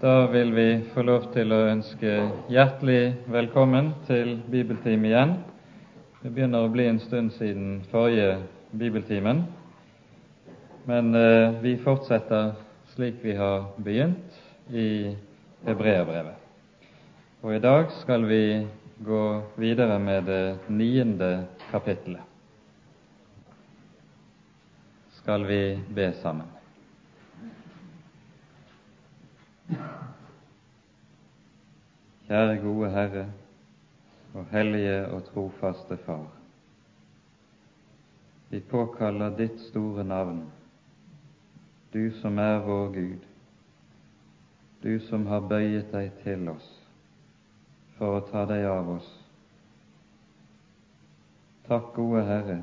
Da vil vi få lov til å ønske hjertelig velkommen til bibeltime igjen. Det begynner å bli en stund siden forrige bibeltimen, men eh, vi fortsetter slik vi har begynt i Hebreabrevet. Og i dag skal vi gå videre med det niende kapittelet. Skal vi be sammen? Kjære gode Herre og hellige og trofaste Far. Vi påkaller ditt store navn, du som er vår Gud, du som har bøyet deg til oss for å ta deg av oss. Takk, gode Herre,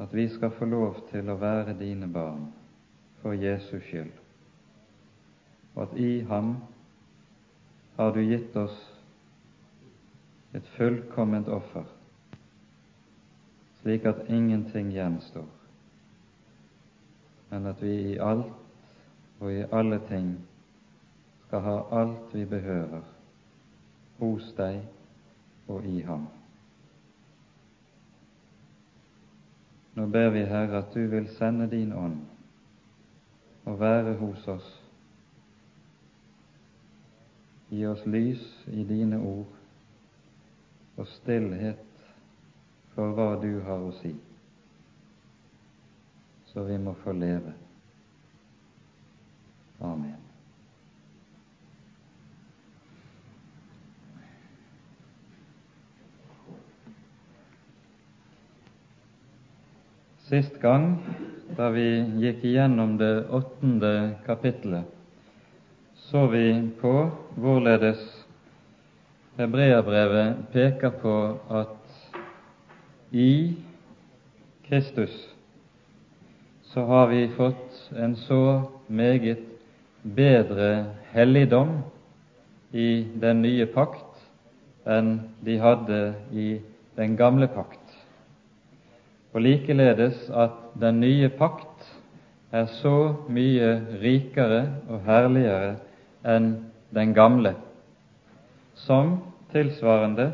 at vi skal få lov til å være dine barn for Jesus skyld, og at i ham har du gitt oss et fullkomment offer, slik at ingenting gjenstår, men at vi i alt og i alle ting skal ha alt vi behøver hos deg og i ham. Nå ber vi, Herre, at du vil sende din ånd og være hos oss Gi oss lys i dine ord og stillhet for hva du har å si, så vi må få leve. Amen. Sist gang, da vi gikk igjennom det åttende kapittelet, så vi på hvorledes Hebreabrevet peker på at i Kristus så har vi fått en så meget bedre helligdom i den nye pakt enn de hadde i den gamle pakt. Og likeledes at den nye pakt er så mye rikere og herligere enn den gamle, som tilsvarende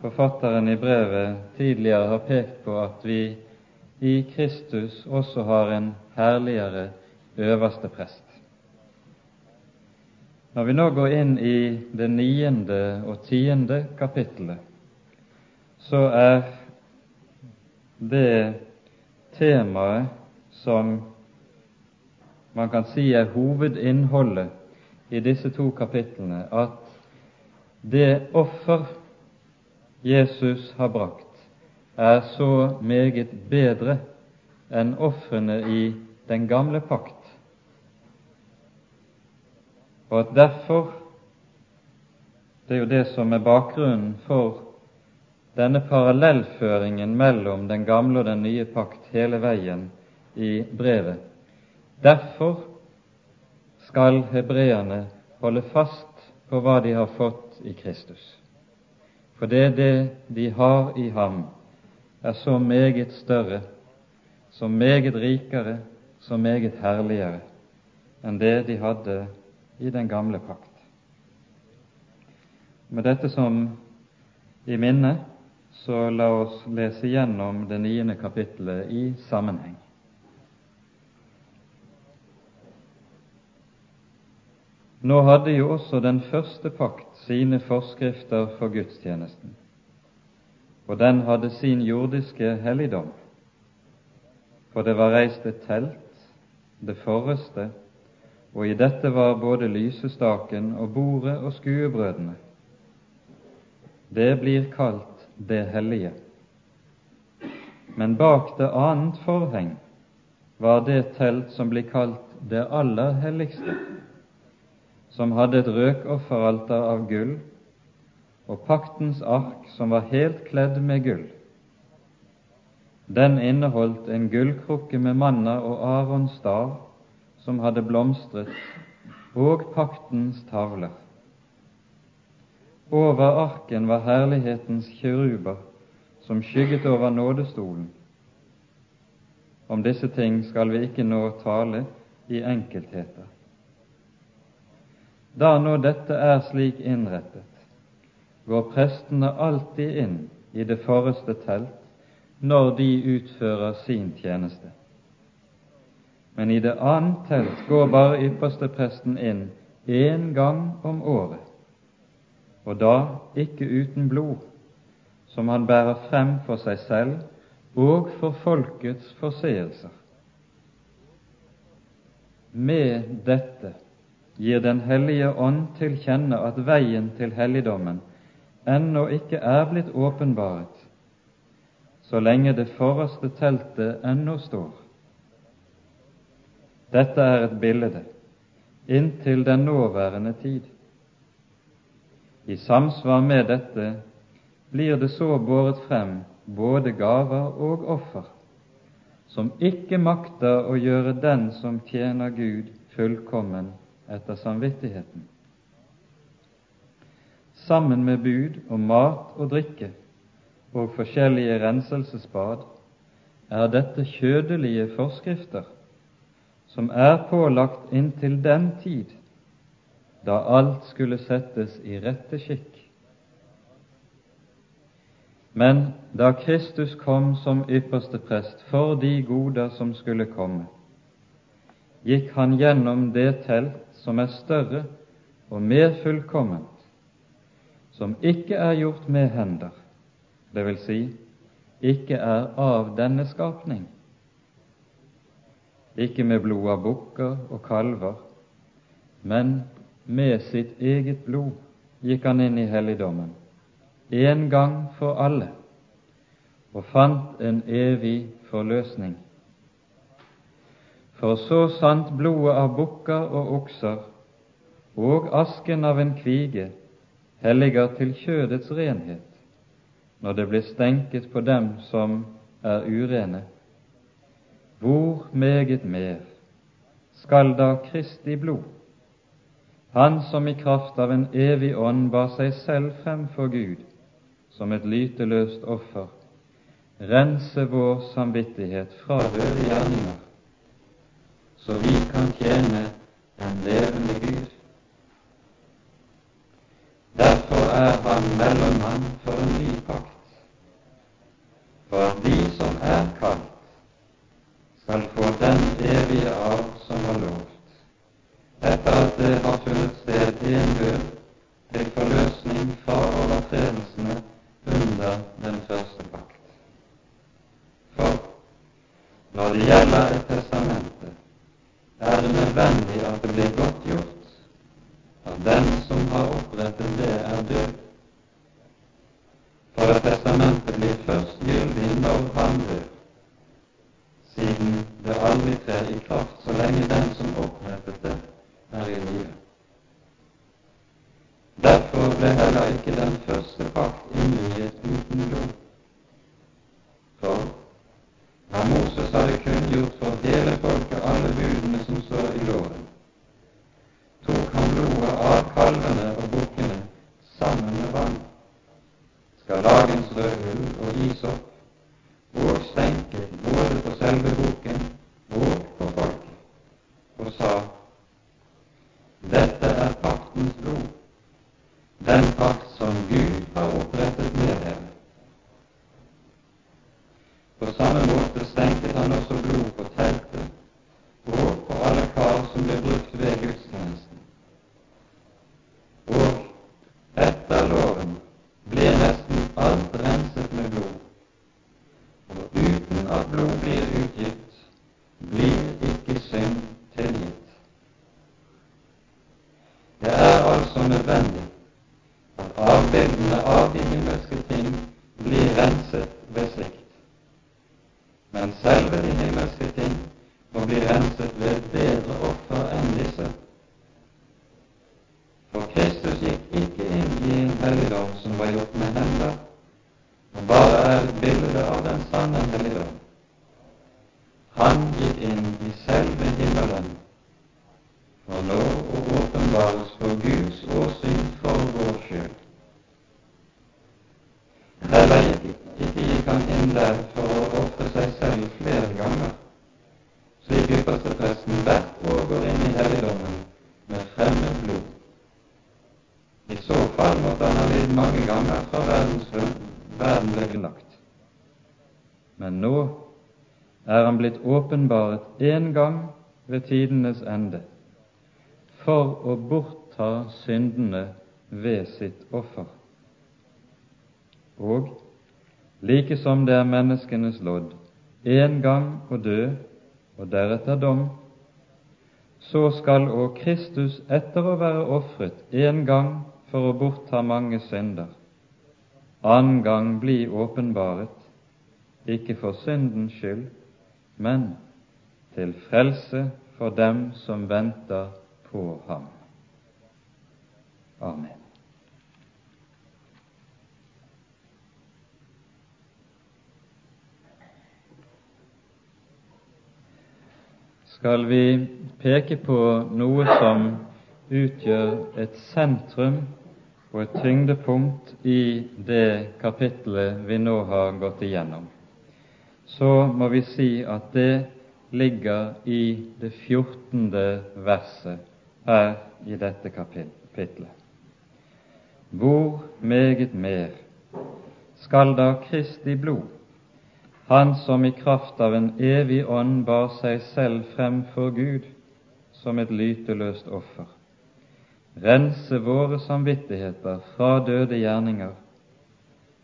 forfatteren i brevet tidligere har pekt på at vi i Kristus også har en herligere øverste prest. Når vi nå går inn i det niende og tiende kapittelet, så er det temaet som man kan si er hovedinnholdet i disse to kapitlene, at det offer Jesus har brakt, er så meget bedre enn ofrene i den gamle pakt, og at derfor Det er jo det som er bakgrunnen for denne parallellføringen mellom den gamle og den nye pakt hele veien i brevet Derfor skal hebreerne holde fast på hva de har fått i Kristus. For det det de har i ham, er så meget større, så meget rikere, så meget herligere enn det de hadde i den gamle pakt. Med dette som i minne, så la oss lese gjennom det niende kapittelet i sammenheng. Nå hadde jo også den første pakt sine forskrifter for gudstjenesten, og den hadde sin jordiske helligdom. For det var reist et telt, det forreste, og i dette var både lysestaken og bordet og skuebrødene. Det blir kalt det hellige. Men bak det annet forheng var det telt som blir kalt det aller helligste som hadde et røkofferalter av gull, og paktens ark som var helt kledd med gull. Den inneholdt en gullkrukke med manna og Arons stav, som hadde blomstret, og paktens tavler. Over arken var herlighetens kiruber, som skygget over nådestolen. Om disse ting skal vi ikke nå tale, i enkeltheter. Da nå dette er slik innrettet, går prestene alltid inn i det forreste telt når de utfører sin tjeneste. Men i det annet telt går bare ypperstepresten inn én gang om året, og da ikke uten blod, som han bærer frem for seg selv og for folkets forseelser. Med dette gir Den hellige ånd til kjenne at veien til helligdommen ennå ikke er blitt åpenbaret, så lenge det forreste teltet ennå står. Dette er et bilde inntil den nåværende tid. I samsvar med dette blir det så båret frem både gaver og offer, som ikke makter å gjøre den som tjener Gud, fullkommen etter samvittigheten. Sammen med bud om mat og drikke og forskjellige renselsesbad er dette kjødelige forskrifter som er pålagt inntil den tid da alt skulle settes i rette skikk. Men da Kristus kom som ypperste prest for de goder som skulle komme, gikk han gjennom det telt som er større og mer fullkomment, som ikke er gjort med hender, vil si, ikke er av denne skapning, ikke med blod av bukker og kalver, men med sitt eget blod gikk han inn i helligdommen en gang for alle og fant en evig forløsning. For så sant blodet av bukker og okser og asken av en kvige helliger til kjødets renhet når det blir stenket på dem som er urene, hvor meget mer skal da Kristi blod, Han som i kraft av en evig ånd bar seg selv frem for Gud, som et lyteløst offer, rense vår samvittighet fra røde gjerninger, så vi kan tjene den levende Gud. Derfor er han mellommann for en ny pakt, for de som er kalt, skal få den evige arv som var lovt, etter at det har funnet sted en død til forløsning fra overtredelsene under den første pakt. For når det gjelder et testamente, er det nødvendig at det blir godt gjort at den som har opprettet det, er død. For at testamentet blir først gyldig når han dør, siden det aldri trer i kraft så lenge den som opprettet det, er i live. Derfor ble heller ikke den første pakt innviet uten blod. For hva Moses hadde kunngjort for hele folket alle budene som står i loven, tok han blodet av kalvene og bukkene sammen med vann, skarlagens røde ull og isopp, og stenket både på selve boken og på folket, og sa:" Dette er paktens blod den pakt som Gud har opprettet med dere. På samme måte stenket han også blod på teltet og på alle kar som ble brukt ved gudstjenesten. Og etter loven ble nesten alt renset med blod, og uten at blod blir utgitt, blir ikke synd tilgitt. Det er altså nødvendig at avbildene av de himmelske ting blir renset ved slikt. Men selve de himmelske ting må bli renset ved et bedre offer enn disse. For Kristus gikk ikke inn i en helligdom som var gjort med hender, og bare er et bilde av den sanne helligdom. Han gikk inn i selve himmelen for nå å åpenbares for Guds åsyn for vår skyld. Heller ikke, ikke gikk han inn der for å ofre seg selv flere ganger, slik ypperstepresten hvert år helligdommen med fremmed blod. I så fall måtte han ha lidd mange ganger fra verdens verden ble grunnlagt. Men nå er han blitt åpenbaret én gang ved tidenes ende for å bortta syndene ved sitt offer. Og like som det er menneskenes lodd en gang å dø og deretter dom, så skal òg Kristus etter å være ofret en gang for å bortta mange synder, annen gang bli åpenbaret, ikke for syndens skyld, men til frelse for dem som venter på ham. Amen. Skal vi peke på noe som utgjør et sentrum og et tyngdepunkt i det kapittelet vi nå har gått igjennom, så må vi si at det ligger i det fjortende verset her i dette kapittelet. Hvor meget mer skal da Kristi blod, Han som i kraft av en evig ånd bar seg selv frem for Gud som et lyteløst offer, rense våre samvittigheter fra døde gjerninger,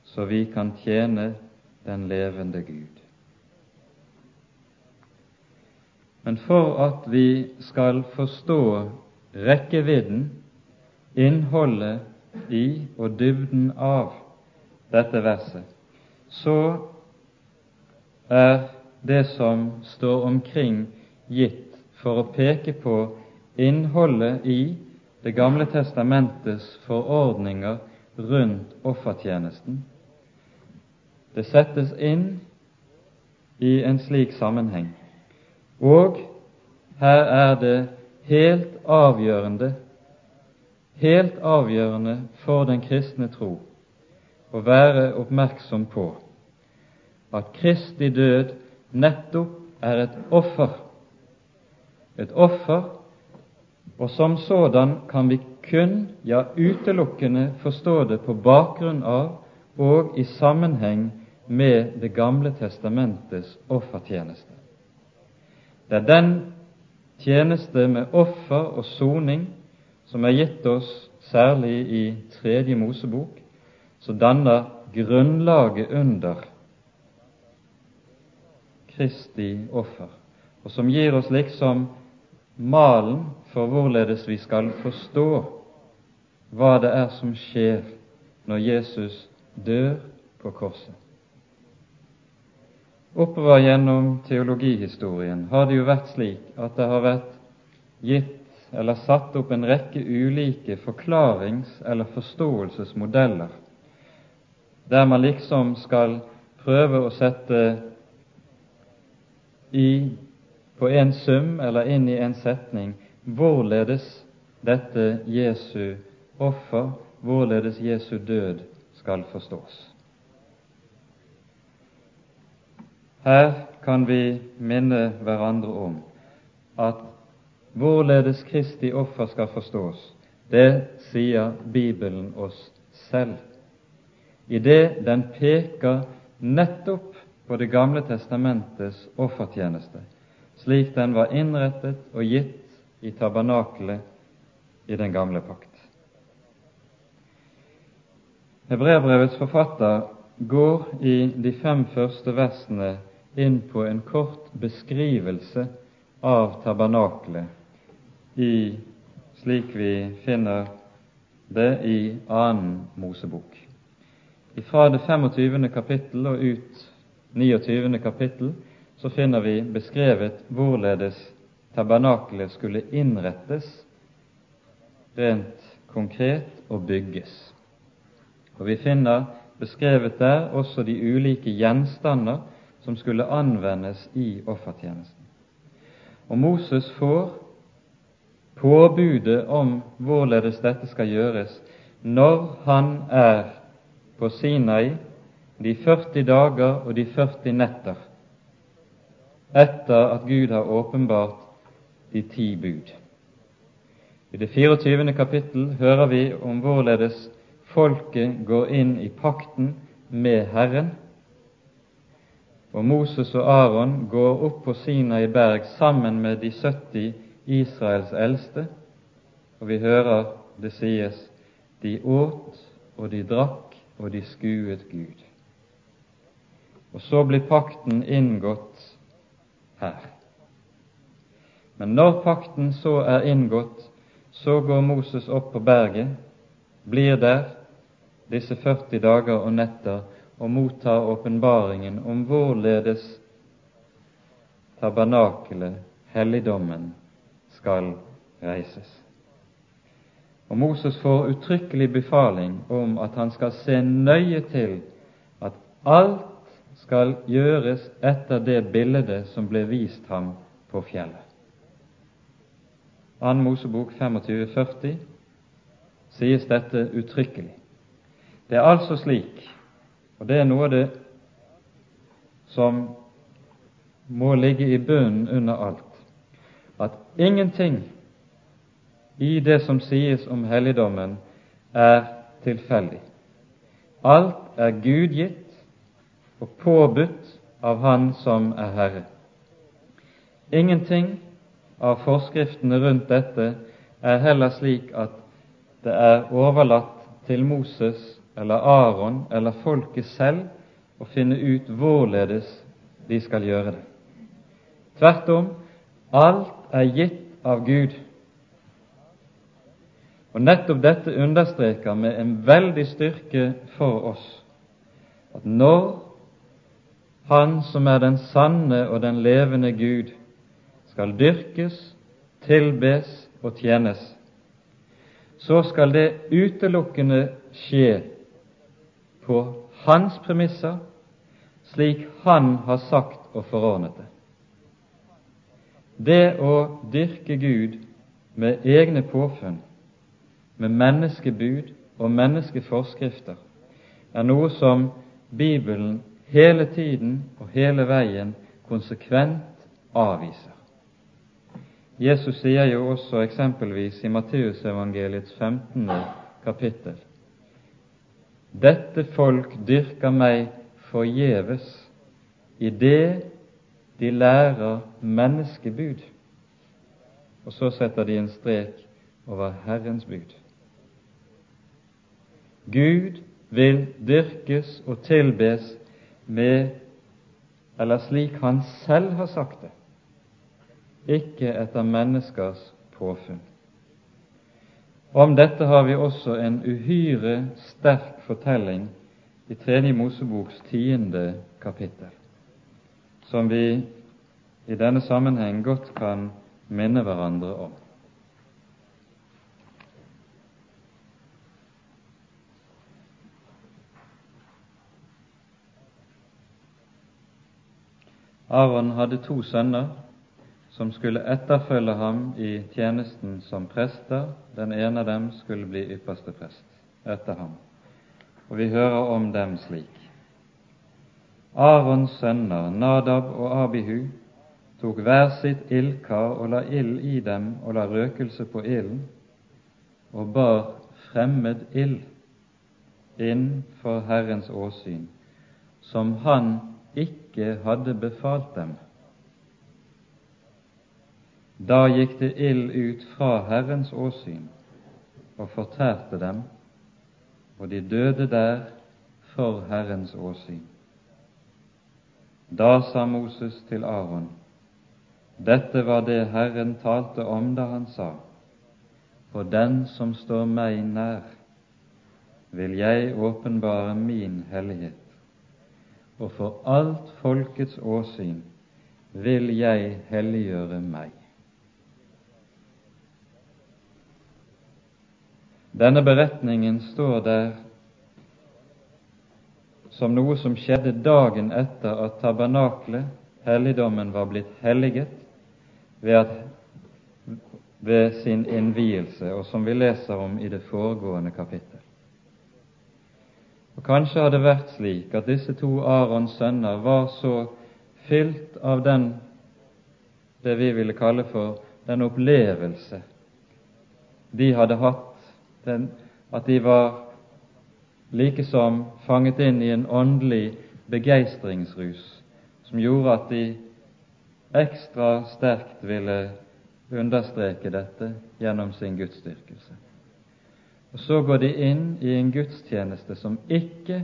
så vi kan tjene den levende Gud. Men for at vi skal forstå rekkevidden, innholdet i og dybden av dette verset, så er det som står omkring, gitt for å peke på innholdet i Det gamle testamentets forordninger rundt offertjenesten. Det settes inn i en slik sammenheng, og her er det helt avgjørende helt avgjørende for den kristne tro å være oppmerksom på at Kristi død nettopp er et offer. Et offer, og som sådan kan vi kun, ja utelukkende, forstå det på bakgrunn av og i sammenheng med Det gamle testamentets offertjeneste. Det er den tjeneste med offer og soning som er gitt oss særlig i Tredje Mosebok, som danner grunnlaget under Kristi offer, og som gir oss liksom malen for hvorledes vi skal forstå hva det er som skjer når Jesus dør på korset. Oppover gjennom teologihistorien har det jo vært slik at det har vært gitt eller satt opp en rekke ulike forklarings- eller forståelsesmodeller, der man liksom skal prøve å sette i på en sum eller inn i en setning hvorledes dette Jesu offer, hvorledes Jesu død, skal forstås. Her kan vi minne hverandre om at Hvorledes Kristi offer skal forstås, det sier Bibelen oss selv, i det den peker nettopp på Det gamle testamentets offertjeneste, slik den var innrettet og gitt i tabernakelet i den gamle pakt. Hebreerbrevets forfatter går i de fem første versene inn på en kort beskrivelse av tabernaklet slik vi finner det i annen Mosebok. Fra det 25. kapittel og ut 29. kapittel så finner vi beskrevet hvorledes tabernaklet skulle innrettes rent konkret og bygges. Og Vi finner beskrevet der også de ulike gjenstander som skulle anvendes i offertjenesten. Og Moses får påbudet om hvorledes dette skal gjøres, når han er på Sinai de 40 dager og de 40 netter etter at Gud har åpenbart de ti bud. I det 24. kapittel hører vi om hvorledes folket går inn i pakten med Herren. Og Moses og Aron går opp på Sinai berg sammen med de 70 Israels eldste, og vi hører det sies de åt og de drakk og de skuet Gud. Og så blir pakten inngått her. Men når pakten så er inngått, så går Moses opp på berget, blir der disse 40 dager og netter og mottar åpenbaringen om hvorledes tabernakelet, helligdommen, skal reises. Og Moses får uttrykkelig befaling om at han skal se nøye til at alt skal gjøres etter det bildet som ble vist ham på fjellet. 2. Mosebok 25,40 sies dette uttrykkelig. Det er altså slik, og det er noe av det som må ligge i bunnen under alt, at ingenting i det som sies om helligdommen, er tilfeldig. Alt er gudgitt og påbudt av Han som er Herre. Ingenting av forskriftene rundt dette er heller slik at det er overlatt til Moses eller Aron eller folket selv å finne ut hvorledes de skal gjøre det. Tvert om, alt er gitt av Gud. Og nettopp dette understreker med en veldig styrke for oss at når Han som er den sanne og den levende Gud, skal dyrkes, tilbes og tjenes, så skal det utelukkende skje på hans premisser, slik han har sagt og forordnet det. Det å dyrke Gud med egne påfunn, med menneskebud og menneskeforskrifter, er noe som Bibelen hele tiden og hele veien konsekvent avviser. Jesus sier jo også eksempelvis i Matteusevangeliets 15. kapittel dette folk dyrker meg forgjeves i det de lærer menneskebud. Og så setter de en strek over Herrens bud. Gud vil dyrkes og tilbes med eller slik Han selv har sagt det ikke etter menneskers påfunn. Om dette har vi også en uhyre sterk fortelling i Tredje Moseboks tiende kapittel, som vi i denne sammenheng godt kan minne hverandre om. Aron hadde to sønner, som skulle etterfølge ham i tjenesten som prester. Den ene av dem skulle bli ypperste prest etter ham. Og vi hører om dem slik. Arons sønner Nadab og Abihu tok hver sitt ildkar og la ild i dem og la røkelse på ilden, og bar fremmed ild inn for Herrens åsyn, som Han ikke hadde befalt dem. Da gikk det ild ut fra Herrens åsyn og fortærte dem, og de døde der for Herrens åsyn. Da sa Moses til Aron, dette var det Herren talte om da han sa, for den som står meg nær, vil jeg åpenbare min hellighet, og for alt folkets åsyn vil jeg helliggjøre meg. Denne beretningen står der som noe som skjedde dagen etter at tabernaklet, helligdommen, var blitt helliget ved, at, ved sin innvielse, og som vi leser om i det foregående kapittel. Og Kanskje har det vært slik at disse to Arons sønner var så fylt av den det vi ville kalle for den opplevelse de hadde hatt den, at de var likesom fanget inn i en åndelig begeistringsrus som gjorde at de ekstra sterkt ville understreke dette gjennom sin gudsdyrkelse. Og så går de inn i en gudstjeneste som ikke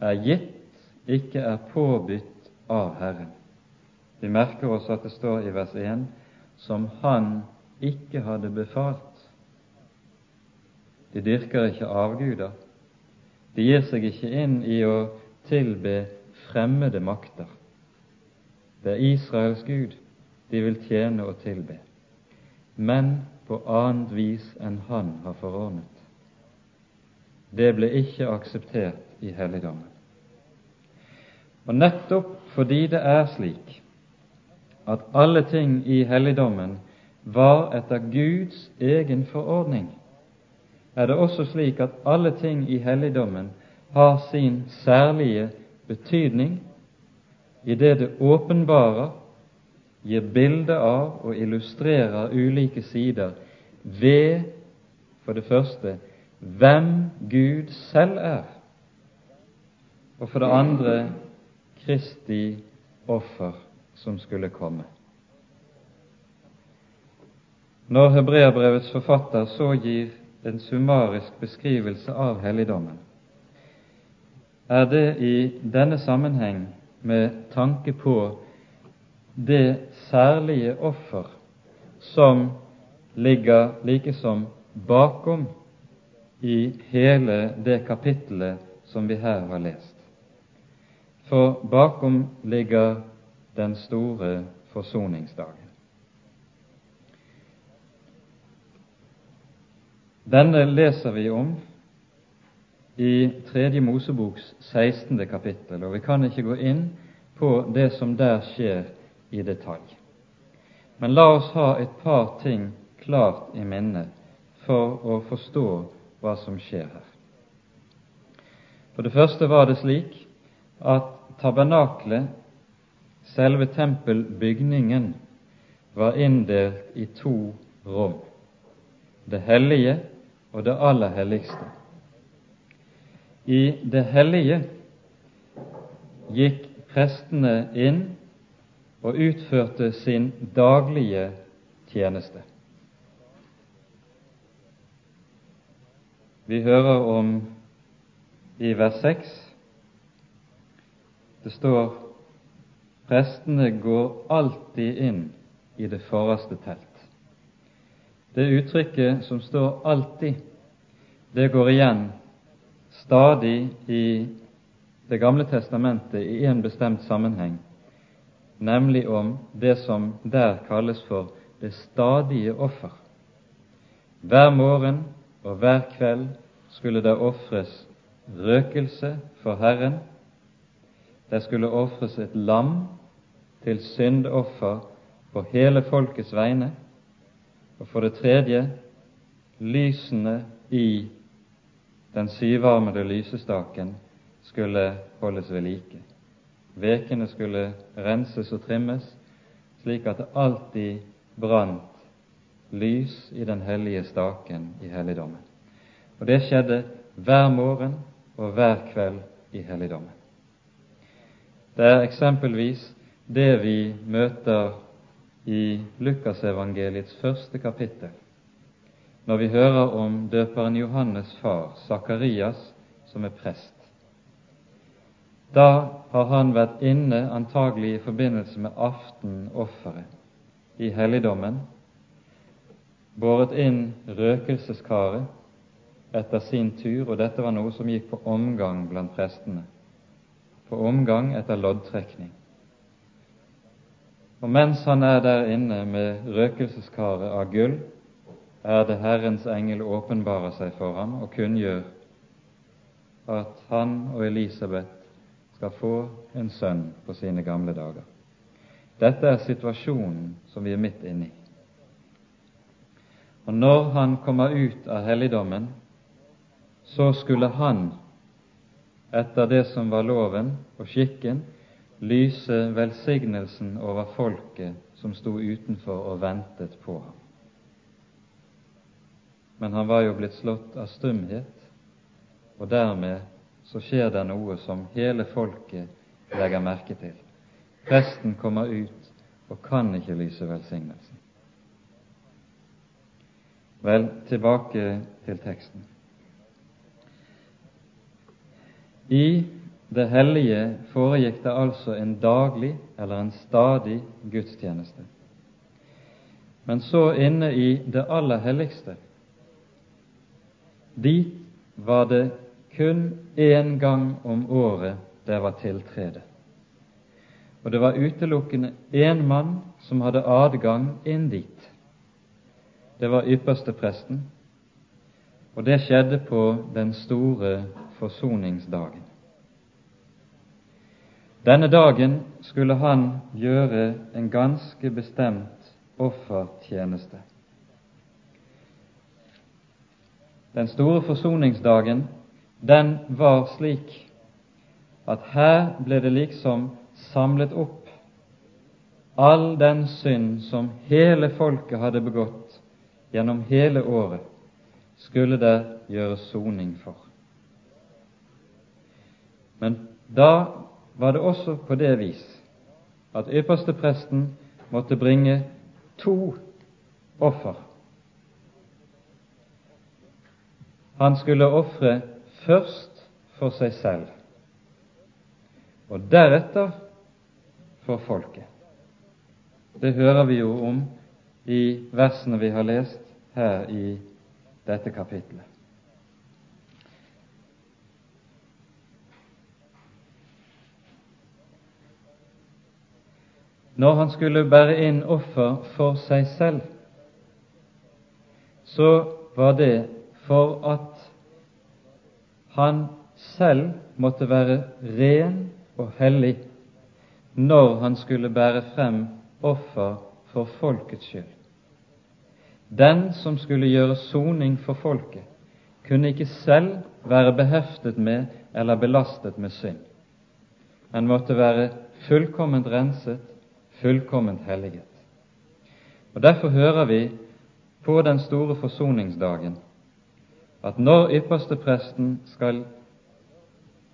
er gitt, ikke er påbudt av Herren. Vi merker oss at det står i vers 1 som Han ikke hadde befalt. De dyrker ikke avguder. De gir seg ikke inn i å tilbe fremmede makter. Det er Israels Gud de vil tjene og tilbe, men på annet vis enn Han har forordnet. Det ble ikke akseptert i helligdommen. Og nettopp fordi det er slik at alle ting i helligdommen var etter Guds egen forordning, er det også slik at alle ting i helligdommen har sin særlige betydning i det det åpenbarer, gir bilde av og illustrerer ulike sider ved, for det første, hvem Gud selv er, og for det andre Kristi offer som skulle komme. Når hebreerbrevets forfatter så gir en summarisk beskrivelse av helligdommen, er det i denne sammenheng med tanke på det særlige offer som ligger likesom bakom i hele det kapittelet som vi her har lest. For bakom ligger den store forsoningsdagen. Denne leser vi om i Tredje Moseboks 16. kapittel, og vi kan ikke gå inn på det som der skjer i detalj. Men la oss ha et par ting klart i minne for å forstå hva som skjer her. For det første var det slik at tabernaklet, selve tempelbygningen, var inndelt i to rom. Det hellige og det aller helligste. I det hellige gikk prestene inn og utførte sin daglige tjeneste. Vi hører om i vers 6 det står prestene går alltid inn i det forreste telt. Det uttrykket som står 'alltid', det går igjen stadig i Det gamle testamentet i en bestemt sammenheng, nemlig om det som der kalles for det stadige offer. Hver morgen og hver kveld skulle det ofres røkelse for Herren. Det skulle ofres et lam til syndoffer på hele folkets vegne. Og for det tredje lysene i den syvarmede lysestaken skulle holdes ved like. Vekene skulle renses og trimmes, slik at det alltid brant lys i den hellige staken i helligdommen. Og det skjedde hver morgen og hver kveld i helligdommen. Det er eksempelvis det vi møter i Lukasevangeliets første kapittel, når vi hører om døperen Johannes' far, Sakarias, som er prest. Da har han vært inne, antagelig i forbindelse med aftenofferet i helligdommen, båret inn røkelseskaret etter sin tur, og dette var noe som gikk på omgang blant prestene, på omgang etter loddtrekning. Og mens han er der inne med røkelseskaret av gull, er det Herrens engel åpenbarer seg for ham og kunngjør at han og Elisabeth skal få en sønn på sine gamle dager. Dette er situasjonen som vi er midt inne i. Og når han kommer ut av helligdommen, så skulle han, etter det som var loven og skikken, lyse velsignelsen over folket som sto utenfor og ventet på ham. men han var jo blitt slått av stumhet, og dermed så skjer det noe som hele folket legger merke til. Presten kommer ut og kan ikke lyse velsignelsen. Vel, tilbake til teksten. I det hellige foregikk det altså en daglig eller en stadig gudstjeneste. Men så inne i det aller helligste, dit var det kun én gang om året det var tiltrede. Og det var utelukkende én mann som hadde adgang inn dit. Det var ypperstepresten, og det skjedde på den store forsoningsdagen. Denne dagen skulle han gjøre en ganske bestemt offertjeneste. Den store forsoningsdagen, den var slik at her ble det liksom samlet opp all den synd som hele folket hadde begått gjennom hele året, skulle det gjøres soning for. Men da var det også på det vis at ypperstepresten måtte bringe to offer Han skulle ofre først for seg selv, og deretter for folket. Det hører vi jo om i versene vi har lest her i dette kapitlet. Når han skulle bære inn offer for seg selv, så var det for at han selv måtte være ren og hellig når han skulle bære frem offer for folkets skyld. Den som skulle gjøre soning for folket, kunne ikke selv være beheftet med eller belastet med synd. Han måtte være fullkomment renset, fullkomment helliget. Og Derfor hører vi på den store forsoningsdagen at når ypperstepresten skal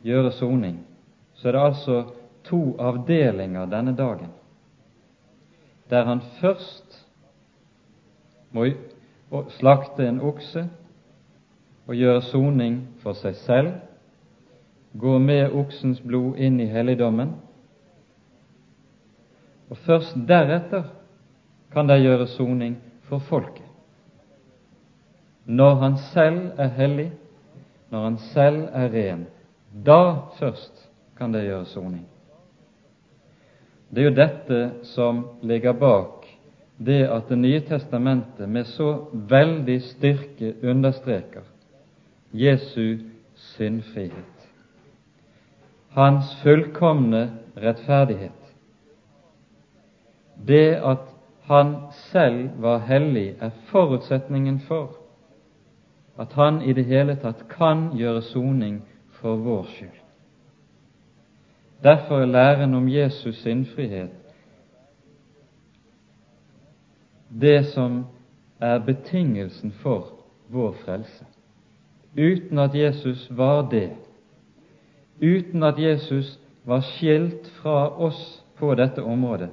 gjøre soning, så er det altså to avdelinger denne dagen, der han først må slakte en okse og gjøre soning for seg selv, gå med oksens blod inn i helligdommen, og først deretter kan de gjøre soning for folket når han selv er hellig, når han selv er ren. Da først kan det gjøre soning. Det er jo dette som ligger bak det at Det nye testamentet med så veldig styrke understreker Jesu syndfrihet, hans fullkomne rettferdighet. Det at han selv var hellig, er forutsetningen for at han i det hele tatt kan gjøre soning for vår skyld. Derfor er læren om Jesus sinnfrihet det som er betingelsen for vår frelse. Uten at Jesus var det, uten at Jesus var skilt fra oss på dette området,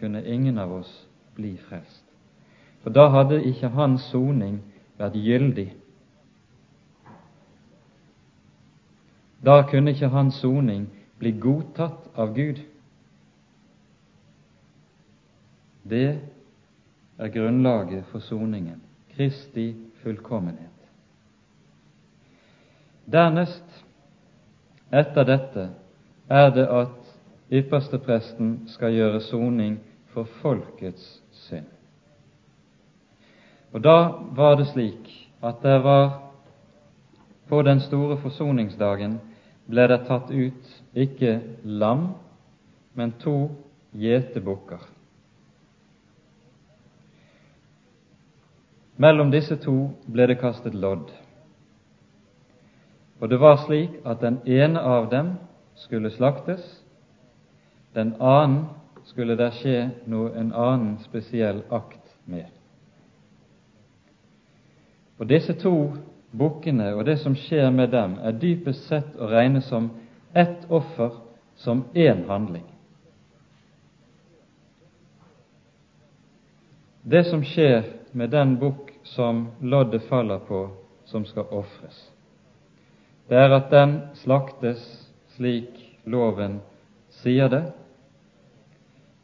kunne ingen av oss bli frelst. For da hadde ikke hans soning vært gyldig. Da kunne ikke hans soning bli godtatt av Gud. Det er grunnlaget for soningen, Kristi fullkommenhet. Dernest, etter dette, er det at ypperstepresten skal gjøre soning for folkets synd. Og Da var det slik at det var på den store forsoningsdagen ble det tatt ut ikke lam, men to gjetebukker. Mellom disse to ble det kastet lodd. Og det var slik at den ene av dem skulle slaktes, den annen skulle der skje noe, en annen spesiell akt med. Og disse to bukkene og det som skjer med dem, er dypest sett å regne som ett offer, som én handling. Det som skjer med den bukk som loddet faller på, som skal ofres, det er at den slaktes slik loven sier det,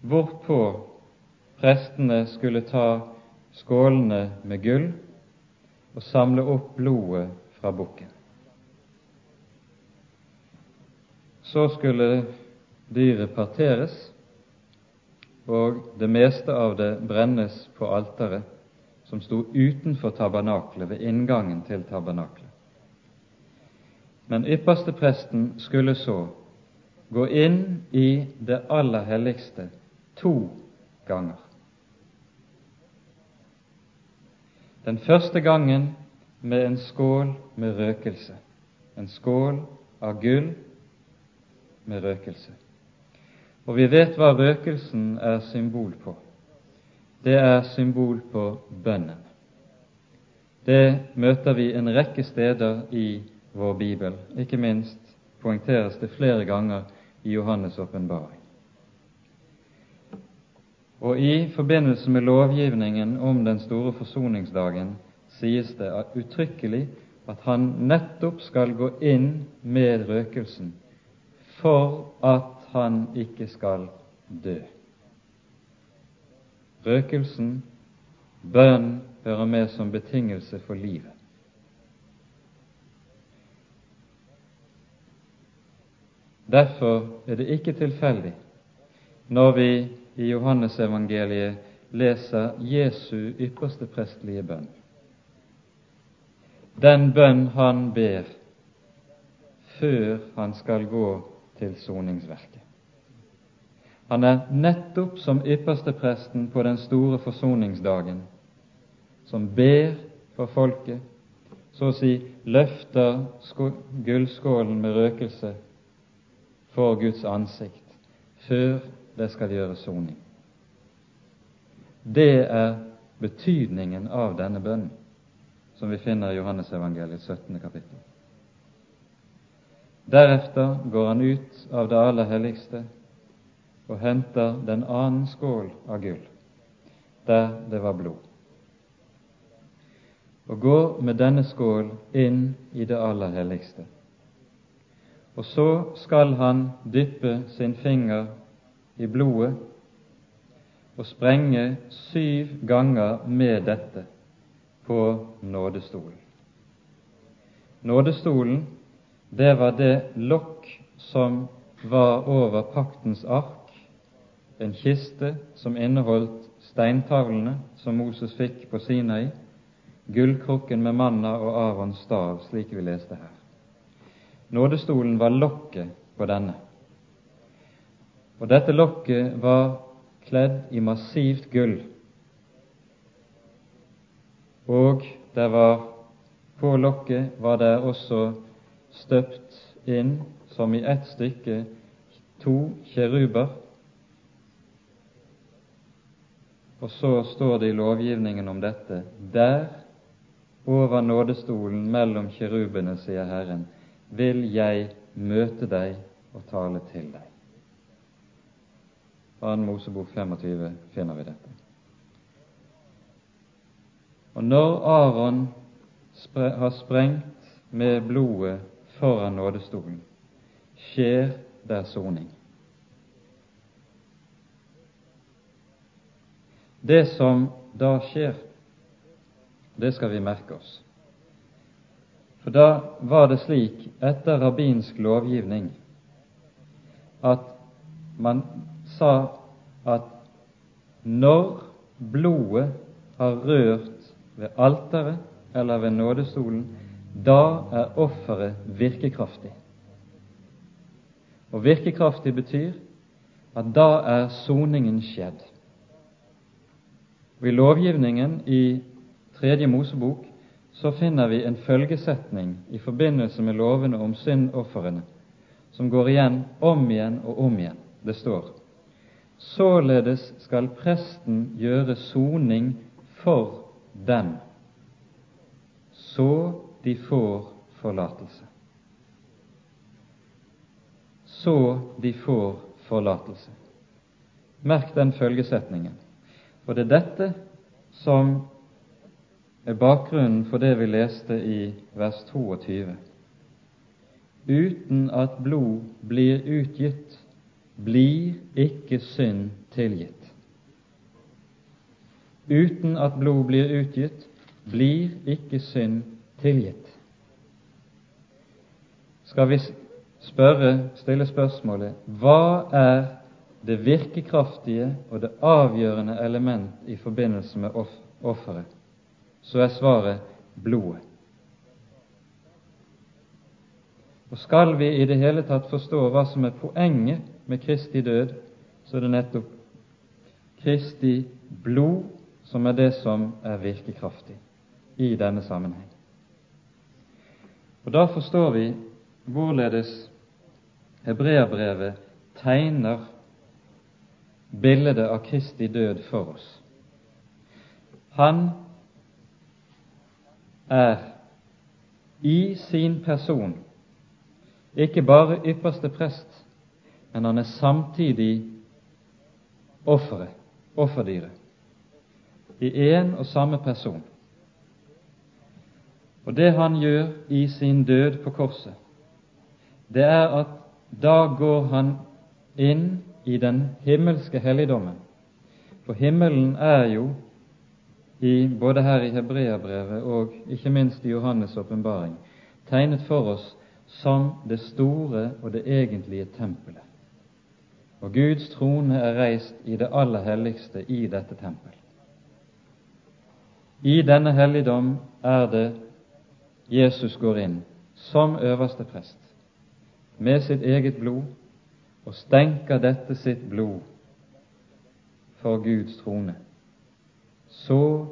hvorpå prestene skulle ta skålene med gull og samle opp blodet fra bukken. Så skulle dyret parteres, og det meste av det brennes på alteret som sto utenfor tabernaklet, ved inngangen til tabernaklet. Men ypperstepresten skulle så gå inn i det aller helligste to ganger. Den første gangen med en skål med røkelse, en skål av gull med røkelse. Og vi vet hva røkelsen er symbol på. Det er symbol på bønnen. Det møter vi en rekke steder i vår bibel. Ikke minst poengteres det flere ganger i Johannes' åpenbaring. Og i forbindelse med lovgivningen om den store forsoningsdagen sies det uttrykkelig at han nettopp skal gå inn med røkelsen for at han ikke skal dø. Røkelsen, bønn, hører med som betingelse for livet. Derfor er det ikke tilfeldig når vi i Johannesevangeliet leser Jesu ypperste prestelige bønn. Den bønn han ber før han skal gå til soningsverket. Han er nettopp som ypperstepresten på den store forsoningsdagen, som ber for folket, så å si løfter gullskålen med røkelse for Guds ansikt før det skal gjøre soning. Det er betydningen av denne bønnen, som vi finner i Johannesevangeliet 17. kapittel. Deretter går han ut av det aller helligste og henter den annen skål av gull, der det var blod, og går med denne skål inn i det aller helligste. Og så skal han dyppe sin finger i blodet og sprenge syv ganger med dette på nådestolen. Nådestolen det var det lokk som var over paktens ark, en kiste som inneholdt steintavlene som Moses fikk på Sinai, gullkrukken med manna og Arons stav, slik vi leste her. Nådestolen var lokket på denne. Og dette lokket var kledd i massivt gull, og der var på lokket var det også støpt inn som i ett stykke to kjeruber. Og så står det i lovgivningen om dette der over nådestolen mellom kjerubene, sier Herren, vil jeg møte deg og tale til deg. 2. Mosebok 25 finner vi dette. Og når Aron har sprengt med blodet foran nådestolen skjer der soning. Det som da skjer, det skal vi merke oss. For da var det slik, etter rabbinsk lovgivning, at man sa at når blodet har rørt ved alteret eller ved nådestolen, da er offeret virkekraftig. Og virkekraftig betyr at da er soningen skjedd. Og I lovgivningen i Tredje Mosebok så finner vi en følgesetning i forbindelse med lovene om syndofrene, som går igjen om igjen og om igjen. Det står Således skal presten gjøre soning for dem så de får forlatelse. Så de får forlatelse. Merk den følgesetningen. Og det er dette som er bakgrunnen for det vi leste i vers 22. Uten at blod blir utgitt, blir ikke synd tilgitt. Uten at blod blir utgitt, blir ikke synd tilgitt. Skal vi spørre, stille spørsmålet hva er det virkekraftige og det avgjørende element i forbindelse med offeret, så er svaret blodet. Og Skal vi i det hele tatt forstå hva som er poenget med Kristi død, så er det nettopp Kristi blod som er det som er virkekraftig i denne sammenheng. Og Da forstår vi hvorledes hebreerbrevet tegner bildet av Kristi død for oss. Han er i sin person ikke bare ypperste prest, men han er samtidig offeret, offerdyret, i én og samme person. Og det han gjør i sin død på korset, det er at da går han inn i den himmelske helligdommen. For himmelen er jo, i, både her i Hebreabrevet og ikke minst i Johannes' åpenbaring, tegnet for oss som det store og det egentlige tempelet. Og Guds trone er reist i det aller helligste i dette tempel. I denne helligdom er det Jesus går inn som øverste prest med sitt eget blod og stenker dette sitt blod for Guds trone, så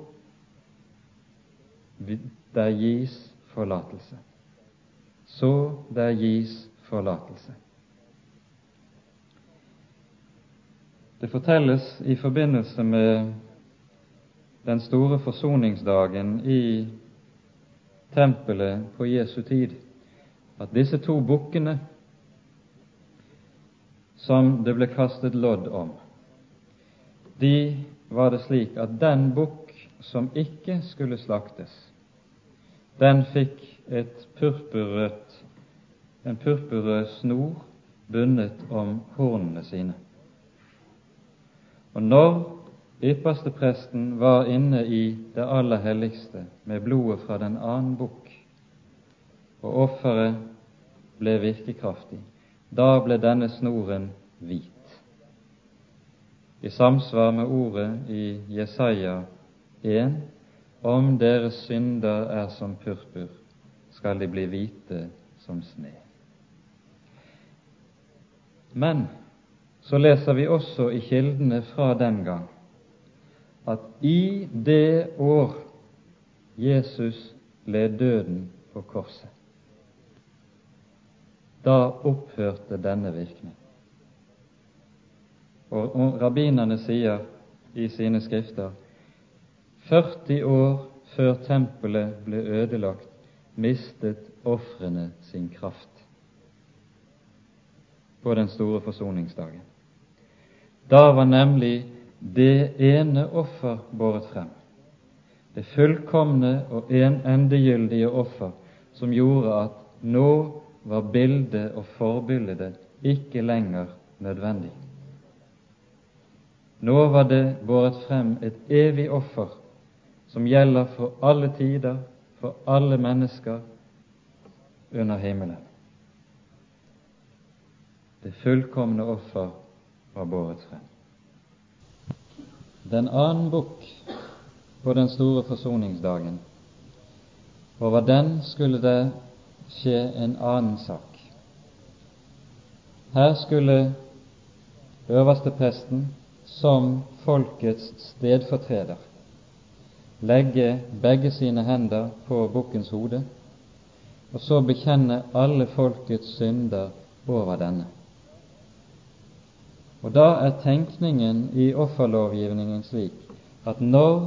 der gis forlatelse. Så der gis forlatelse. Det fortelles i forbindelse med den store forsoningsdagen i tempelet på Jesu tid at disse to bukkene som det ble kastet lodd om. De var det slik at den bukk som ikke skulle slaktes, den fikk et purpurrødt, en purpurrød snor bundet om hornene sine. Og når ypperstepresten var inne i det aller helligste med blodet fra den annen bukk, og offeret ble virkekraftig, da ble denne snoren hvit. I samsvar med ordet i Jesaja 1 om deres synder er som purpur, skal de bli hvite som sne. Men så leser vi også i kildene fra den gang at i det år Jesus led døden på korset, da opphørte denne virkning. Og, rabbinerne sier i sine skrifter 40 år før tempelet ble ødelagt, mistet ofrene sin kraft på den store forsoningsdagen. Da var nemlig det ene offer båret frem, det fullkomne og en endegyldige offer som gjorde at nå var bildet og forbildet ikke lenger nødvendig. Nå var det båret frem et evig offer som gjelder for alle tider, for alle mennesker under himmelen. Det fullkomne offer var båret frem. Den annen bukk på den store forsoningsdagen, over den skulle det skje en annen sak. Her skulle øverstepresten som folkets stedfortreder legge begge sine hender på bukkens hode og så bekjenne alle folkets synder over denne. Og Da er tenkningen i offerlovgivningen slik at når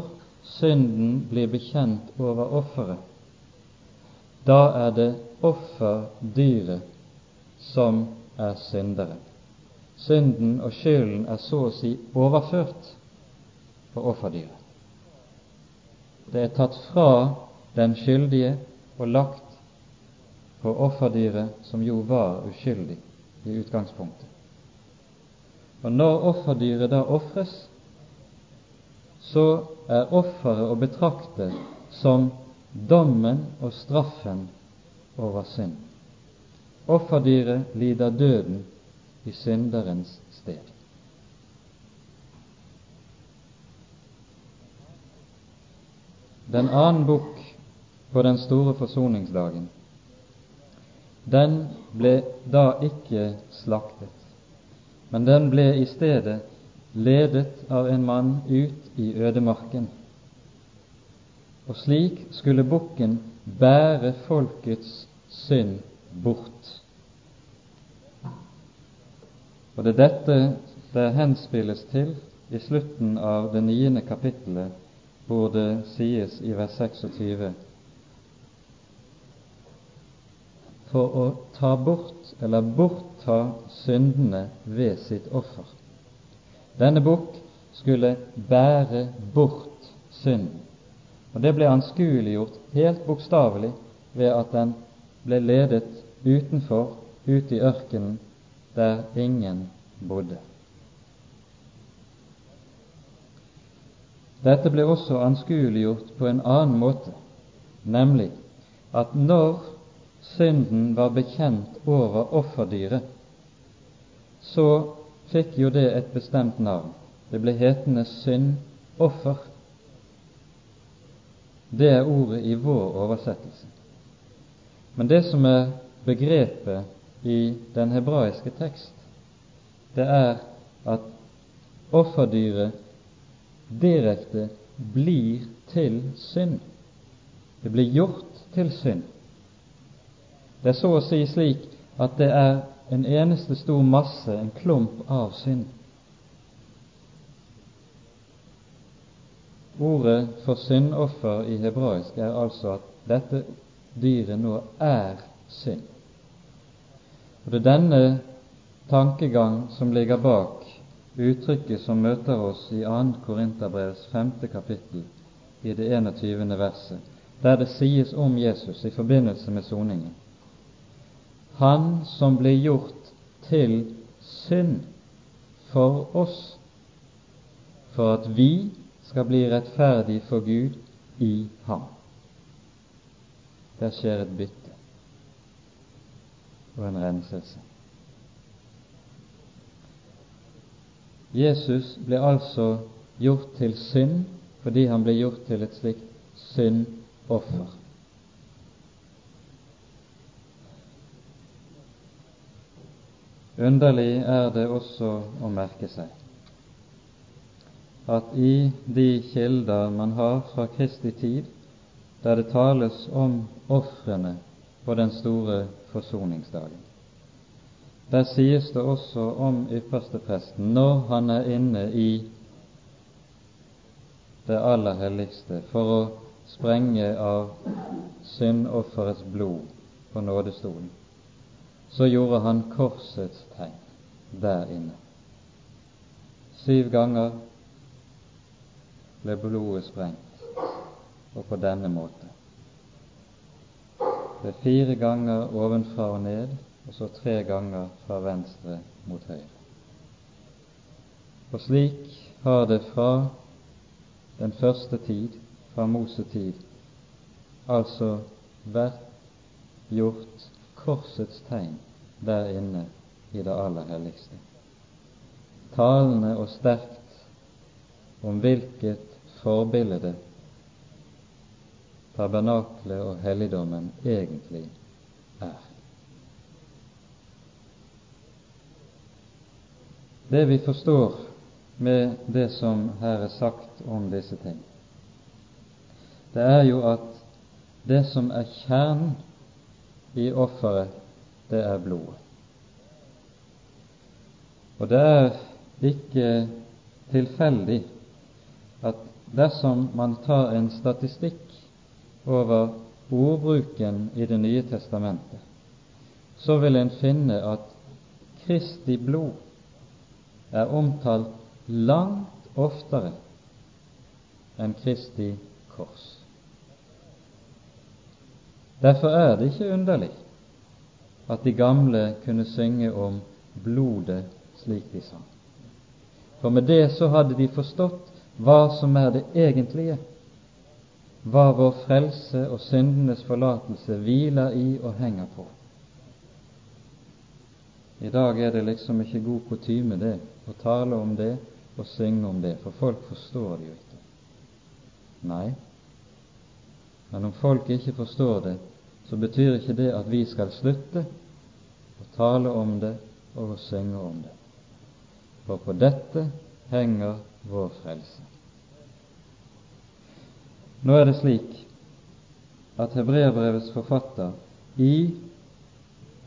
synden blir bekjent over offeret, da er det offerdyret som er synderen. Synden og skylden er så å si overført på offerdyret. Det er tatt fra den skyldige og lagt på offerdyret, som jo var uskyldig i utgangspunktet. Og når offerdyret da ofres, så er offeret å betrakte som dommen og straffen over synd. Offerdyret lider døden i synderens sted. Den annen bukk på den store forsoningsdagen, den ble da ikke slaktet, men den ble i stedet ledet av en mann ut i ødemarken og slik skulle bukken bære folkets synd bort. Og det er dette det henspilles til i slutten av det niende kapittelet, hvor det sies i vers 26 for å ta bort eller bortta syndene ved sitt offer. Denne bukk skulle bære bort synden. Og Det ble anskueliggjort helt bokstavelig ved at den ble ledet utenfor, ut i ørkenen, der ingen bodde. Dette ble også anskueliggjort på en annen måte, nemlig at når synden var bekjent over offerdyret, så fikk jo det et bestemt navn. Det ble hetende syndoffer. Det er ordet i vår oversettelse. Men det som er begrepet i den hebraiske tekst, det er at offerdyret direkte blir til synd. Det blir gjort til synd. Det er så å si slik at det er en eneste stor masse, en klump av synd. Ordet for syndoffer i hebraisk er altså at dette dyret nå er synd. Og Det er denne tankegang som ligger bak uttrykket som møter oss i 2. Korinterbrevs 5. kapittel i det 21. verset, der det sies om Jesus i forbindelse med soningen. Han som ble gjort til synd for oss, for at vi skal bli rettferdig for Gud i ham. Der skjer et bytte og en renselse. Jesus ble altså gjort til synd fordi han ble gjort til et slikt syndoffer. Underlig er det også å merke seg. At i de kilder man har fra Kristi tid, der det tales om ofrene på den store forsoningsdagen, der sies det også om ypperstepresten når han er inne i det aller helligste for å sprenge av syndofferets blod på nådestolen, så gjorde han korsets tegn der inne. Syv ganger ble blodet sprengt, og på denne måte. Det er fire ganger ovenfra og ned, og så tre ganger fra venstre mot høyre. Og slik har det fra den første tid, fra Mosetid, altså vært gjort korsets tegn der inne i det aller helligste. Talende og sterkt om hvilket forbilde tabernaklet og helligdommen egentlig er. Det vi forstår med det som her er sagt om disse ting, det er jo at det som er kjernen i offeret, det er blodet. Og det er ikke tilfeldig at dersom man tar en statistikk over ordbruken i Det nye testamentet, så vil en finne at Kristi blod er omtalt langt oftere enn Kristi kors. Derfor er det ikke underlig at de gamle kunne synge om blodet slik de sang. For med det så hadde de forstått hva som er det egentlige, hva vår frelse og syndenes forlatelse hviler i og henger på. I dag er det liksom ikke god kutyme det å tale om det og synge om det, for folk forstår det jo ikke. Nei, men om folk ikke forstår det, så betyr ikke det at vi skal slutte å tale om det og å synge om det. For på dette henger vår frelse. Nå er det slik at hebreerbrevets forfatter i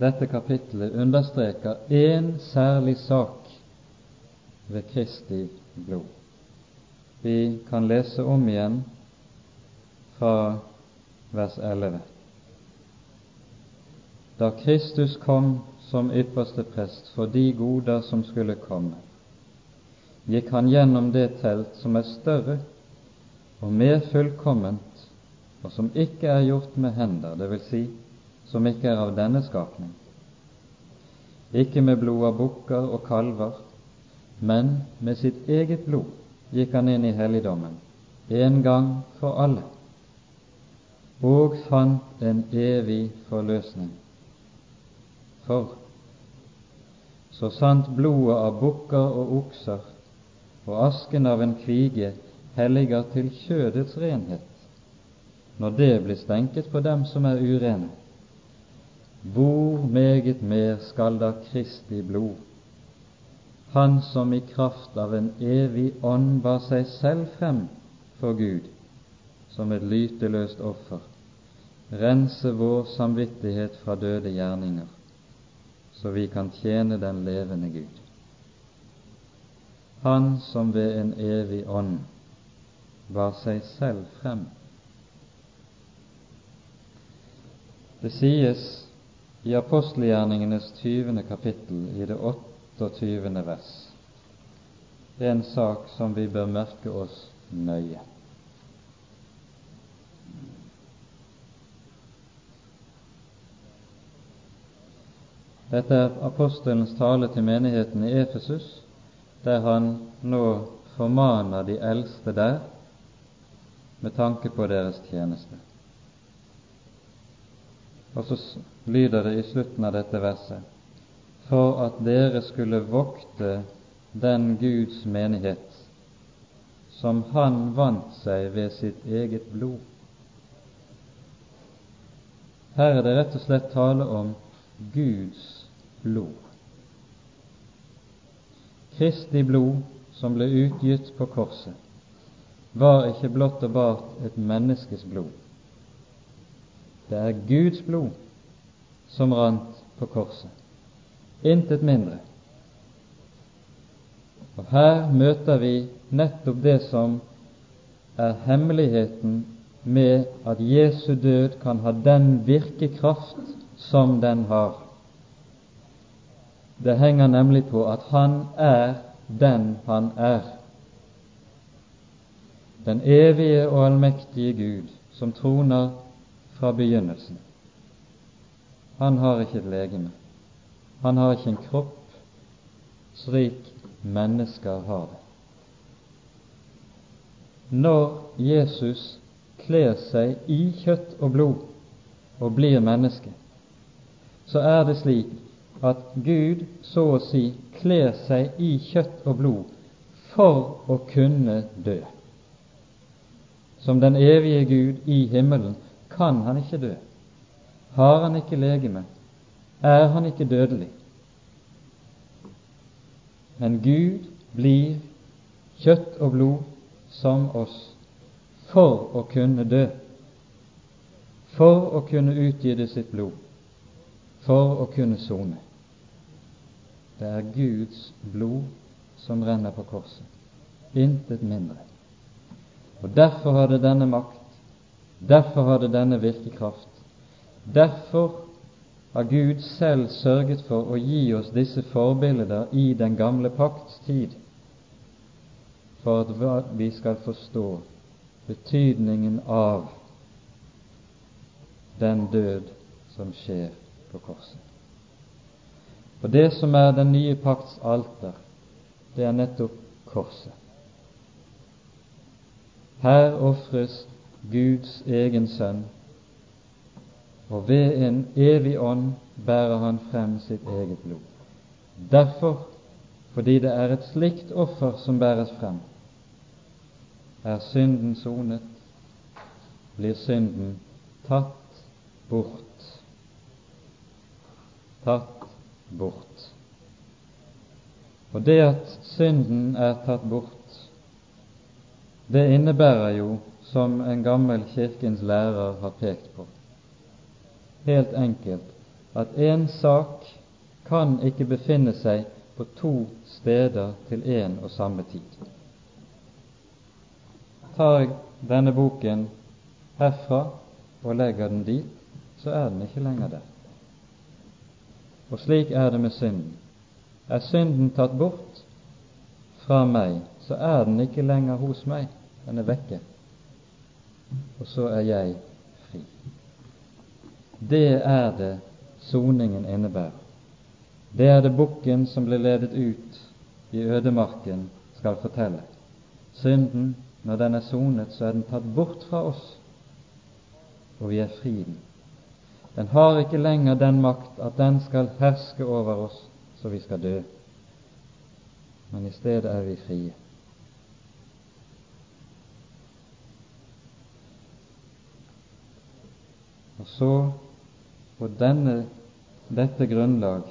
dette kapittelet understreker én særlig sak ved Kristi blod. Vi kan lese om igjen fra vers 11. Da Kristus kom som ypperste prest for de goder som skulle komme, gikk han gjennom det telt som er større og mer fullkomment, og som ikke er gjort med hender, dvs. Si, som ikke er av denne skapning. Ikke med blod av bukker og kalver, men med sitt eget blod gikk han inn i helligdommen en gang for alle, og fant en evig forløsning. For. Så sant blodet av bukker og okser og asken av en kvige helliger til kjødets renhet, når det blir stenket på dem som er urene, hvor meget mer skal da Kristi blod, Han som i kraft av en evig ånd bar seg selv frem for Gud som et lyteløst offer, rense vår samvittighet fra døde gjerninger, så vi kan tjene den levende Gud. Han som ved en evig ånd bar seg selv frem. Det sies i apostelgjerningenes 20. kapittel i det 28. vers. Er en sak som vi bør merke oss nøye. Dette er apostelens tale til menigheten i Efesus, der han nå formaner de eldste der med tanke på deres tjeneste. Og så lyder det i slutten av dette verset for at dere skulle vokte den Guds menighet som Han vant seg ved sitt eget blod. Her er det rett og slett tale om Guds blod. Kristi blod som ble utgitt på korset, var ikke blott og bart et menneskes blod, det er Guds blod som rant på korset. Intet mindre. Og her møter vi nettopp det som er hemmeligheten med at Jesu død kan ha den virkekraft som den har. Det henger nemlig på at han er den han er. Den evige og allmektige Gud som troner fra begynnelsen. Han har ikke et legeme. Han har ikke en kropp slik mennesker har det. Når Jesus kler seg i kjøtt og blod og blir menneske, så er det slik at Gud så å si kler seg i kjøtt og blod for å kunne dø. Som den evige Gud i himmelen kan han ikke dø. Har han ikke legeme, er han ikke dødelig. Men Gud blir kjøtt og blod som oss for å kunne dø, for å kunne utgyte sitt blod, for å kunne sone. Det er Guds blod som renner på korset, intet mindre. Og Derfor har det denne makt Derfor har det denne virkekraft. Derfor har Gud selv sørget for å gi oss disse forbilder i den gamle pakts tid, for at vi skal forstå betydningen av den død som skjer på korset. Og det som er den nye pakts alter, det er nettopp korset. Her ofres Guds egen sønn, og ved en evig ånd bærer han frem sitt eget blod. Derfor, fordi det er et slikt offer som bæres frem, er synden sonet, blir synden tatt bort. Tatt bort. Og det at synden er tatt bort, det innebærer jo, som en gammel kirkens lærer har pekt på, helt enkelt at én sak kan ikke befinne seg på to steder til én og samme tid. Tar jeg denne boken herfra og legger den dit, så er den ikke lenger der. Og slik er det med synden. Er synden tatt bort fra meg, så er den ikke lenger hos meg. Den er vekke. Og så er jeg fri. Det er det soningen innebærer. Det er det bukken som ble ledet ut i ødemarken, skal fortelle. Synden, når den er sonet, så er den tatt bort fra oss, og vi er fri den. Den har ikke lenger den makt at den skal herske over oss så vi skal dø, men i stedet er vi frie. Og så, på denne, dette grunnlag,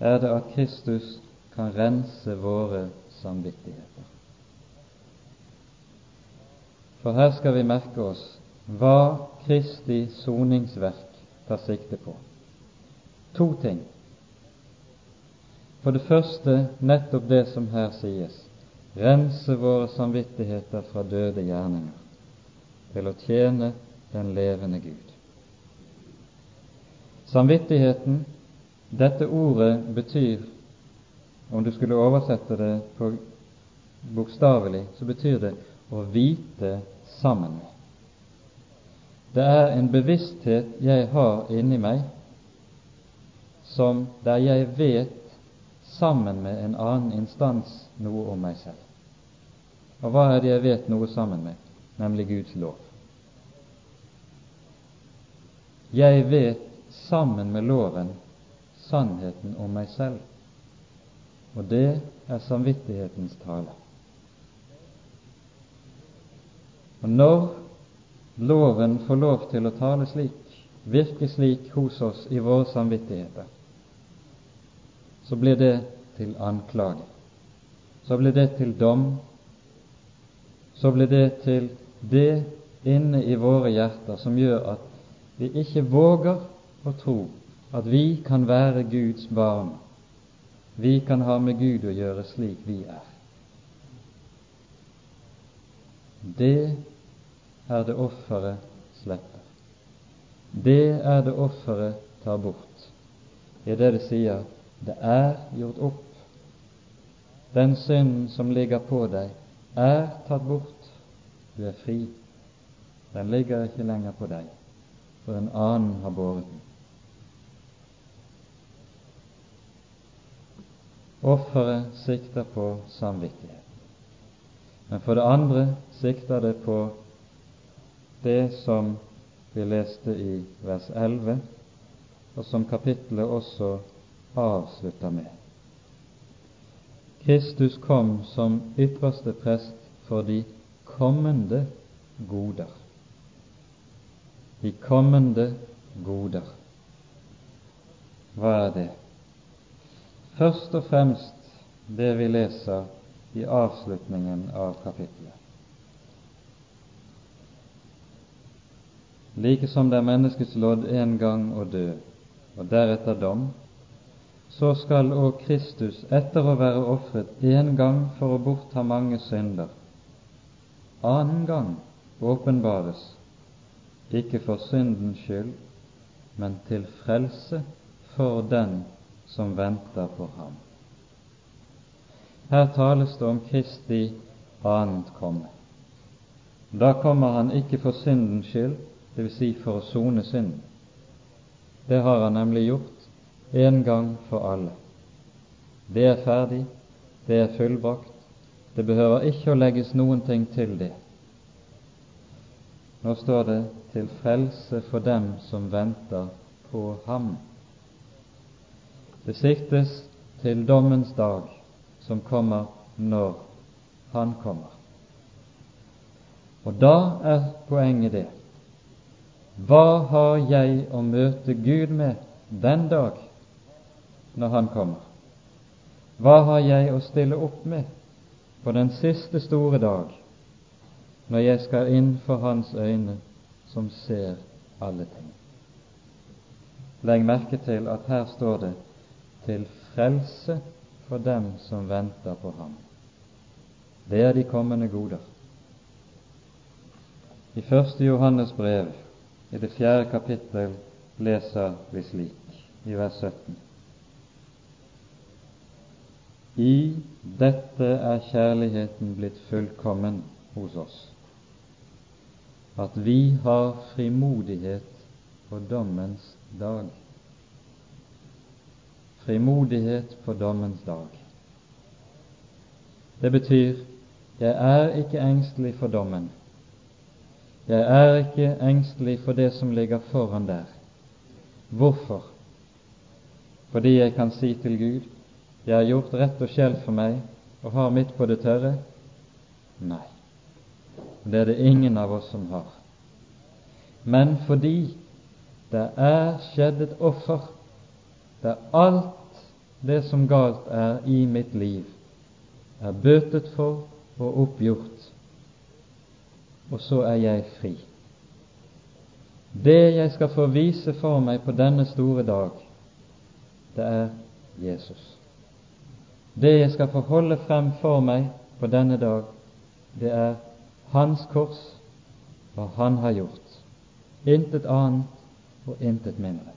er det at Kristus kan rense våre samvittigheter. For her skal vi merke oss hva Kristi soningsverk tar sikte på. To ting. For det første nettopp det som her sies rense våre samvittigheter fra døde gjerninger til å tjene den levende Gud. Samvittigheten, dette ordet betyr, om du skulle oversette det bokstavelig, så betyr det å vite sammen med. Det er en bevissthet jeg har inni meg, som der jeg vet sammen med en annen instans noe om meg selv. Og hva er det jeg vet noe sammen med? Nemlig Guds lov. Jeg vet sammen med loven sannheten om meg selv, og det er samvittighetens tale. Og når loven får lov til å tale slik, virke slik hos oss i våre samvittigheter, så blir det til anklage. Så blir det til dom. Så blir det til det inne i våre hjerter som gjør at vi ikke våger å tro at vi kan være Guds barn. Vi kan ha med Gud å gjøre slik vi er. Det er det offeret slipper. Det er det offeret tar bort, i det det sier det er gjort opp. Den synden som ligger på deg, er tatt bort. Du er fri. Den ligger ikke lenger på deg, for en annen har båret den. Offeret sikter på samvittighet. Men for det andre sikter det på det som vi leste i vers 11, og som kapitlet også avslutter med. Kristus kom som ypperste prest for de kommende goder. De kommende goder. Hva er det? Først og fremst det vi leser i avslutningen av kapittelet. Like som det er menneskets lodd en gang å dø, og deretter dom, så skal òg Kristus, etter å være ofret én gang for å bortta mange synder, annen gang åpenbares ikke for syndens skyld, men til frelse for den som venter på ham. Her tales det om Kristi annet komme. Da kommer han ikke for syndens skyld, dvs. Si for å sone synden. Det har han nemlig gjort en gang for alle. Det er ferdig, det er fullbrakt, det behøver ikke å legges noen ting til det. Nå står det 'til frelse for dem som venter på ham'. Det siktes til dommens dag, som kommer når han kommer. Og da er poenget det hva har jeg å møte Gud med den dag når Han kommer? Hva har jeg å stille opp med på den siste store dag, når jeg skal inn for Hans øyne som ser alle ting? Legg merke til at her står det 'til frelse for dem som venter på Ham'. Det er de kommende goder. I første Johannes brev, i det fjerde kapittel, leser vi slik i vers 17. I dette er kjærligheten blitt fullkommen hos oss, at vi har frimodighet på dommens dag. Frimodighet på dommens dag. Det betyr jeg er ikke engstelig for dommen. Jeg er ikke engstelig for det som ligger foran der. Hvorfor? Fordi jeg kan si til Gud jeg har gjort rett og skjell for meg og har mitt på det tørre? Nei, det er det ingen av oss som har. Men fordi det er skjedd et offer der alt det som galt er i mitt liv, er bøtet for og oppgjort, og så er jeg fri. Det jeg skal få vise for meg på denne store dag, det er Jesus. Det jeg skal få holde frem for meg på denne dag, det er Hans kors, hva Han har gjort. Intet annet og intet mindre.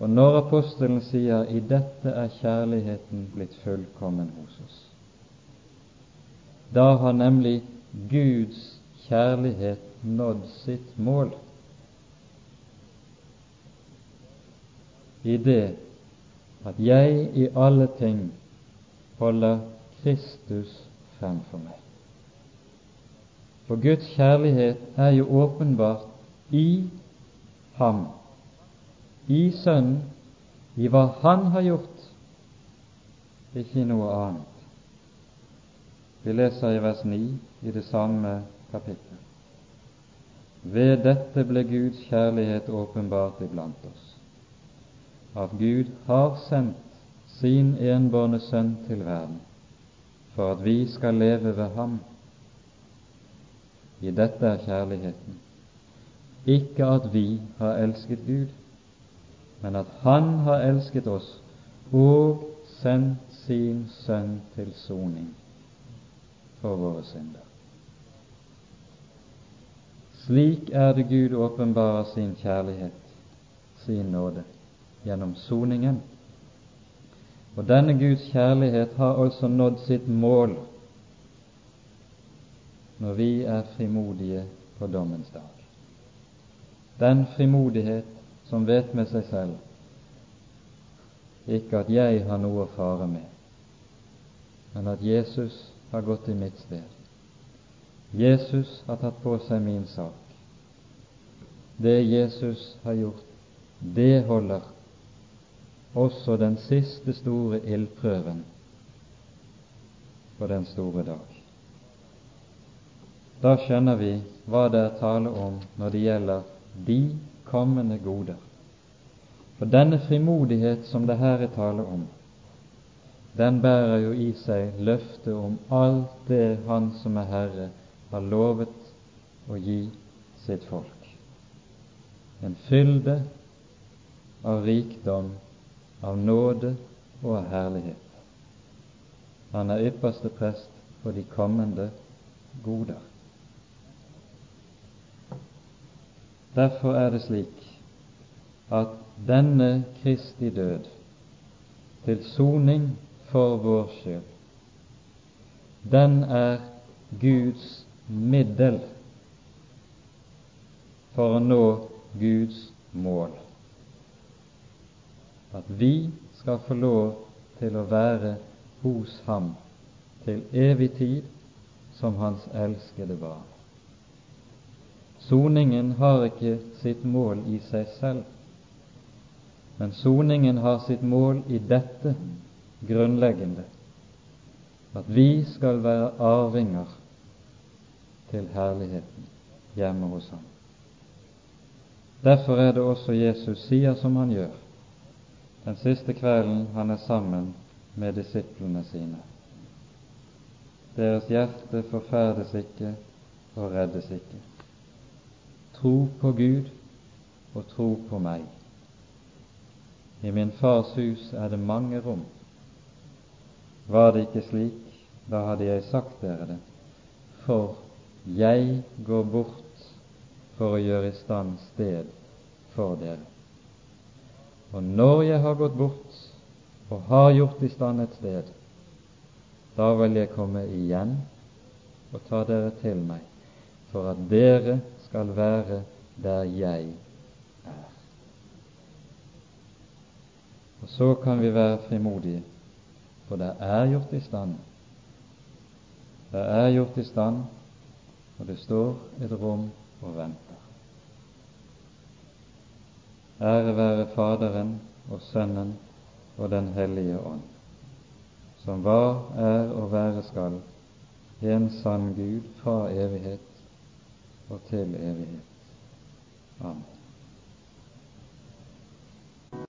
Og når apostelen sier 'i dette er kjærligheten blitt fullkommen hos oss', da har nemlig Guds kjærlighet nådd sitt mål. I det at jeg i alle ting holder Kristus fremfor meg. For Guds kjærlighet er jo åpenbart i ham, i Sønnen, i hva Han har gjort, ikke i noe annet. Vi leser i vers 9 i det samme kapittelet. Ved dette ble Guds kjærlighet åpenbart iblant oss at Gud har sendt sin enbårne sønn til verden for at vi skal leve ved ham. I dette er kjærligheten, ikke at vi har elsket Gud, men at Han har elsket oss og sendt sin sønn til soning for våre synder. Slik er det Gud åpenbarer sin kjærlighet, sin nåde gjennom soningen. Og denne Guds kjærlighet har altså nådd sitt mål når vi er frimodige på dommens dag. Den frimodighet som vet med seg selv ikke at jeg har noe å fare med, men at Jesus har gått i mitt sted. Jesus har tatt på seg min sak. Det Jesus har gjort, det holder også den siste store ildprøven på den store dag. Da skjønner vi hva det er tale om når det gjelder de kommende goder. For denne frimodighet som det her er tale om, den bærer jo i seg løftet om alt det Han som er Herre, har lovet å gi sitt folk. En fylde av rikdom av nåde og av herlighet. Han er ypperste prest for de kommende goder. Derfor er det slik at denne Kristi død til soning for vår skyld, den er Guds middel for å nå Guds mål. At vi skal få lov til å være hos Ham til evig tid som Hans elskede barn. Soningen har ikke sitt mål i seg selv, men soningen har sitt mål i dette grunnleggende at vi skal være arvinger til herligheten hjemme hos ham. Derfor er det også Jesus sier som han gjør den siste kvelden han er sammen med disiplene sine. Deres hjerte forferdes ikke og reddes ikke. Tro på Gud og tro på meg. I min fars hus er det mange rom. Var det ikke slik, da hadde jeg sagt dere det, for jeg går bort for å gjøre i stand sted for dere. Og når jeg har gått bort og har gjort i stand et sted, da vil jeg komme igjen og ta dere til meg, for at dere skal være der jeg er. Og så kan vi være frimodige, for det er gjort i stand. Det er gjort i stand, og det står et rom og venter. Ære være Faderen og Sønnen og Den hellige ånd, som var, er og være skal, en sann Gud fra evighet og til evighet.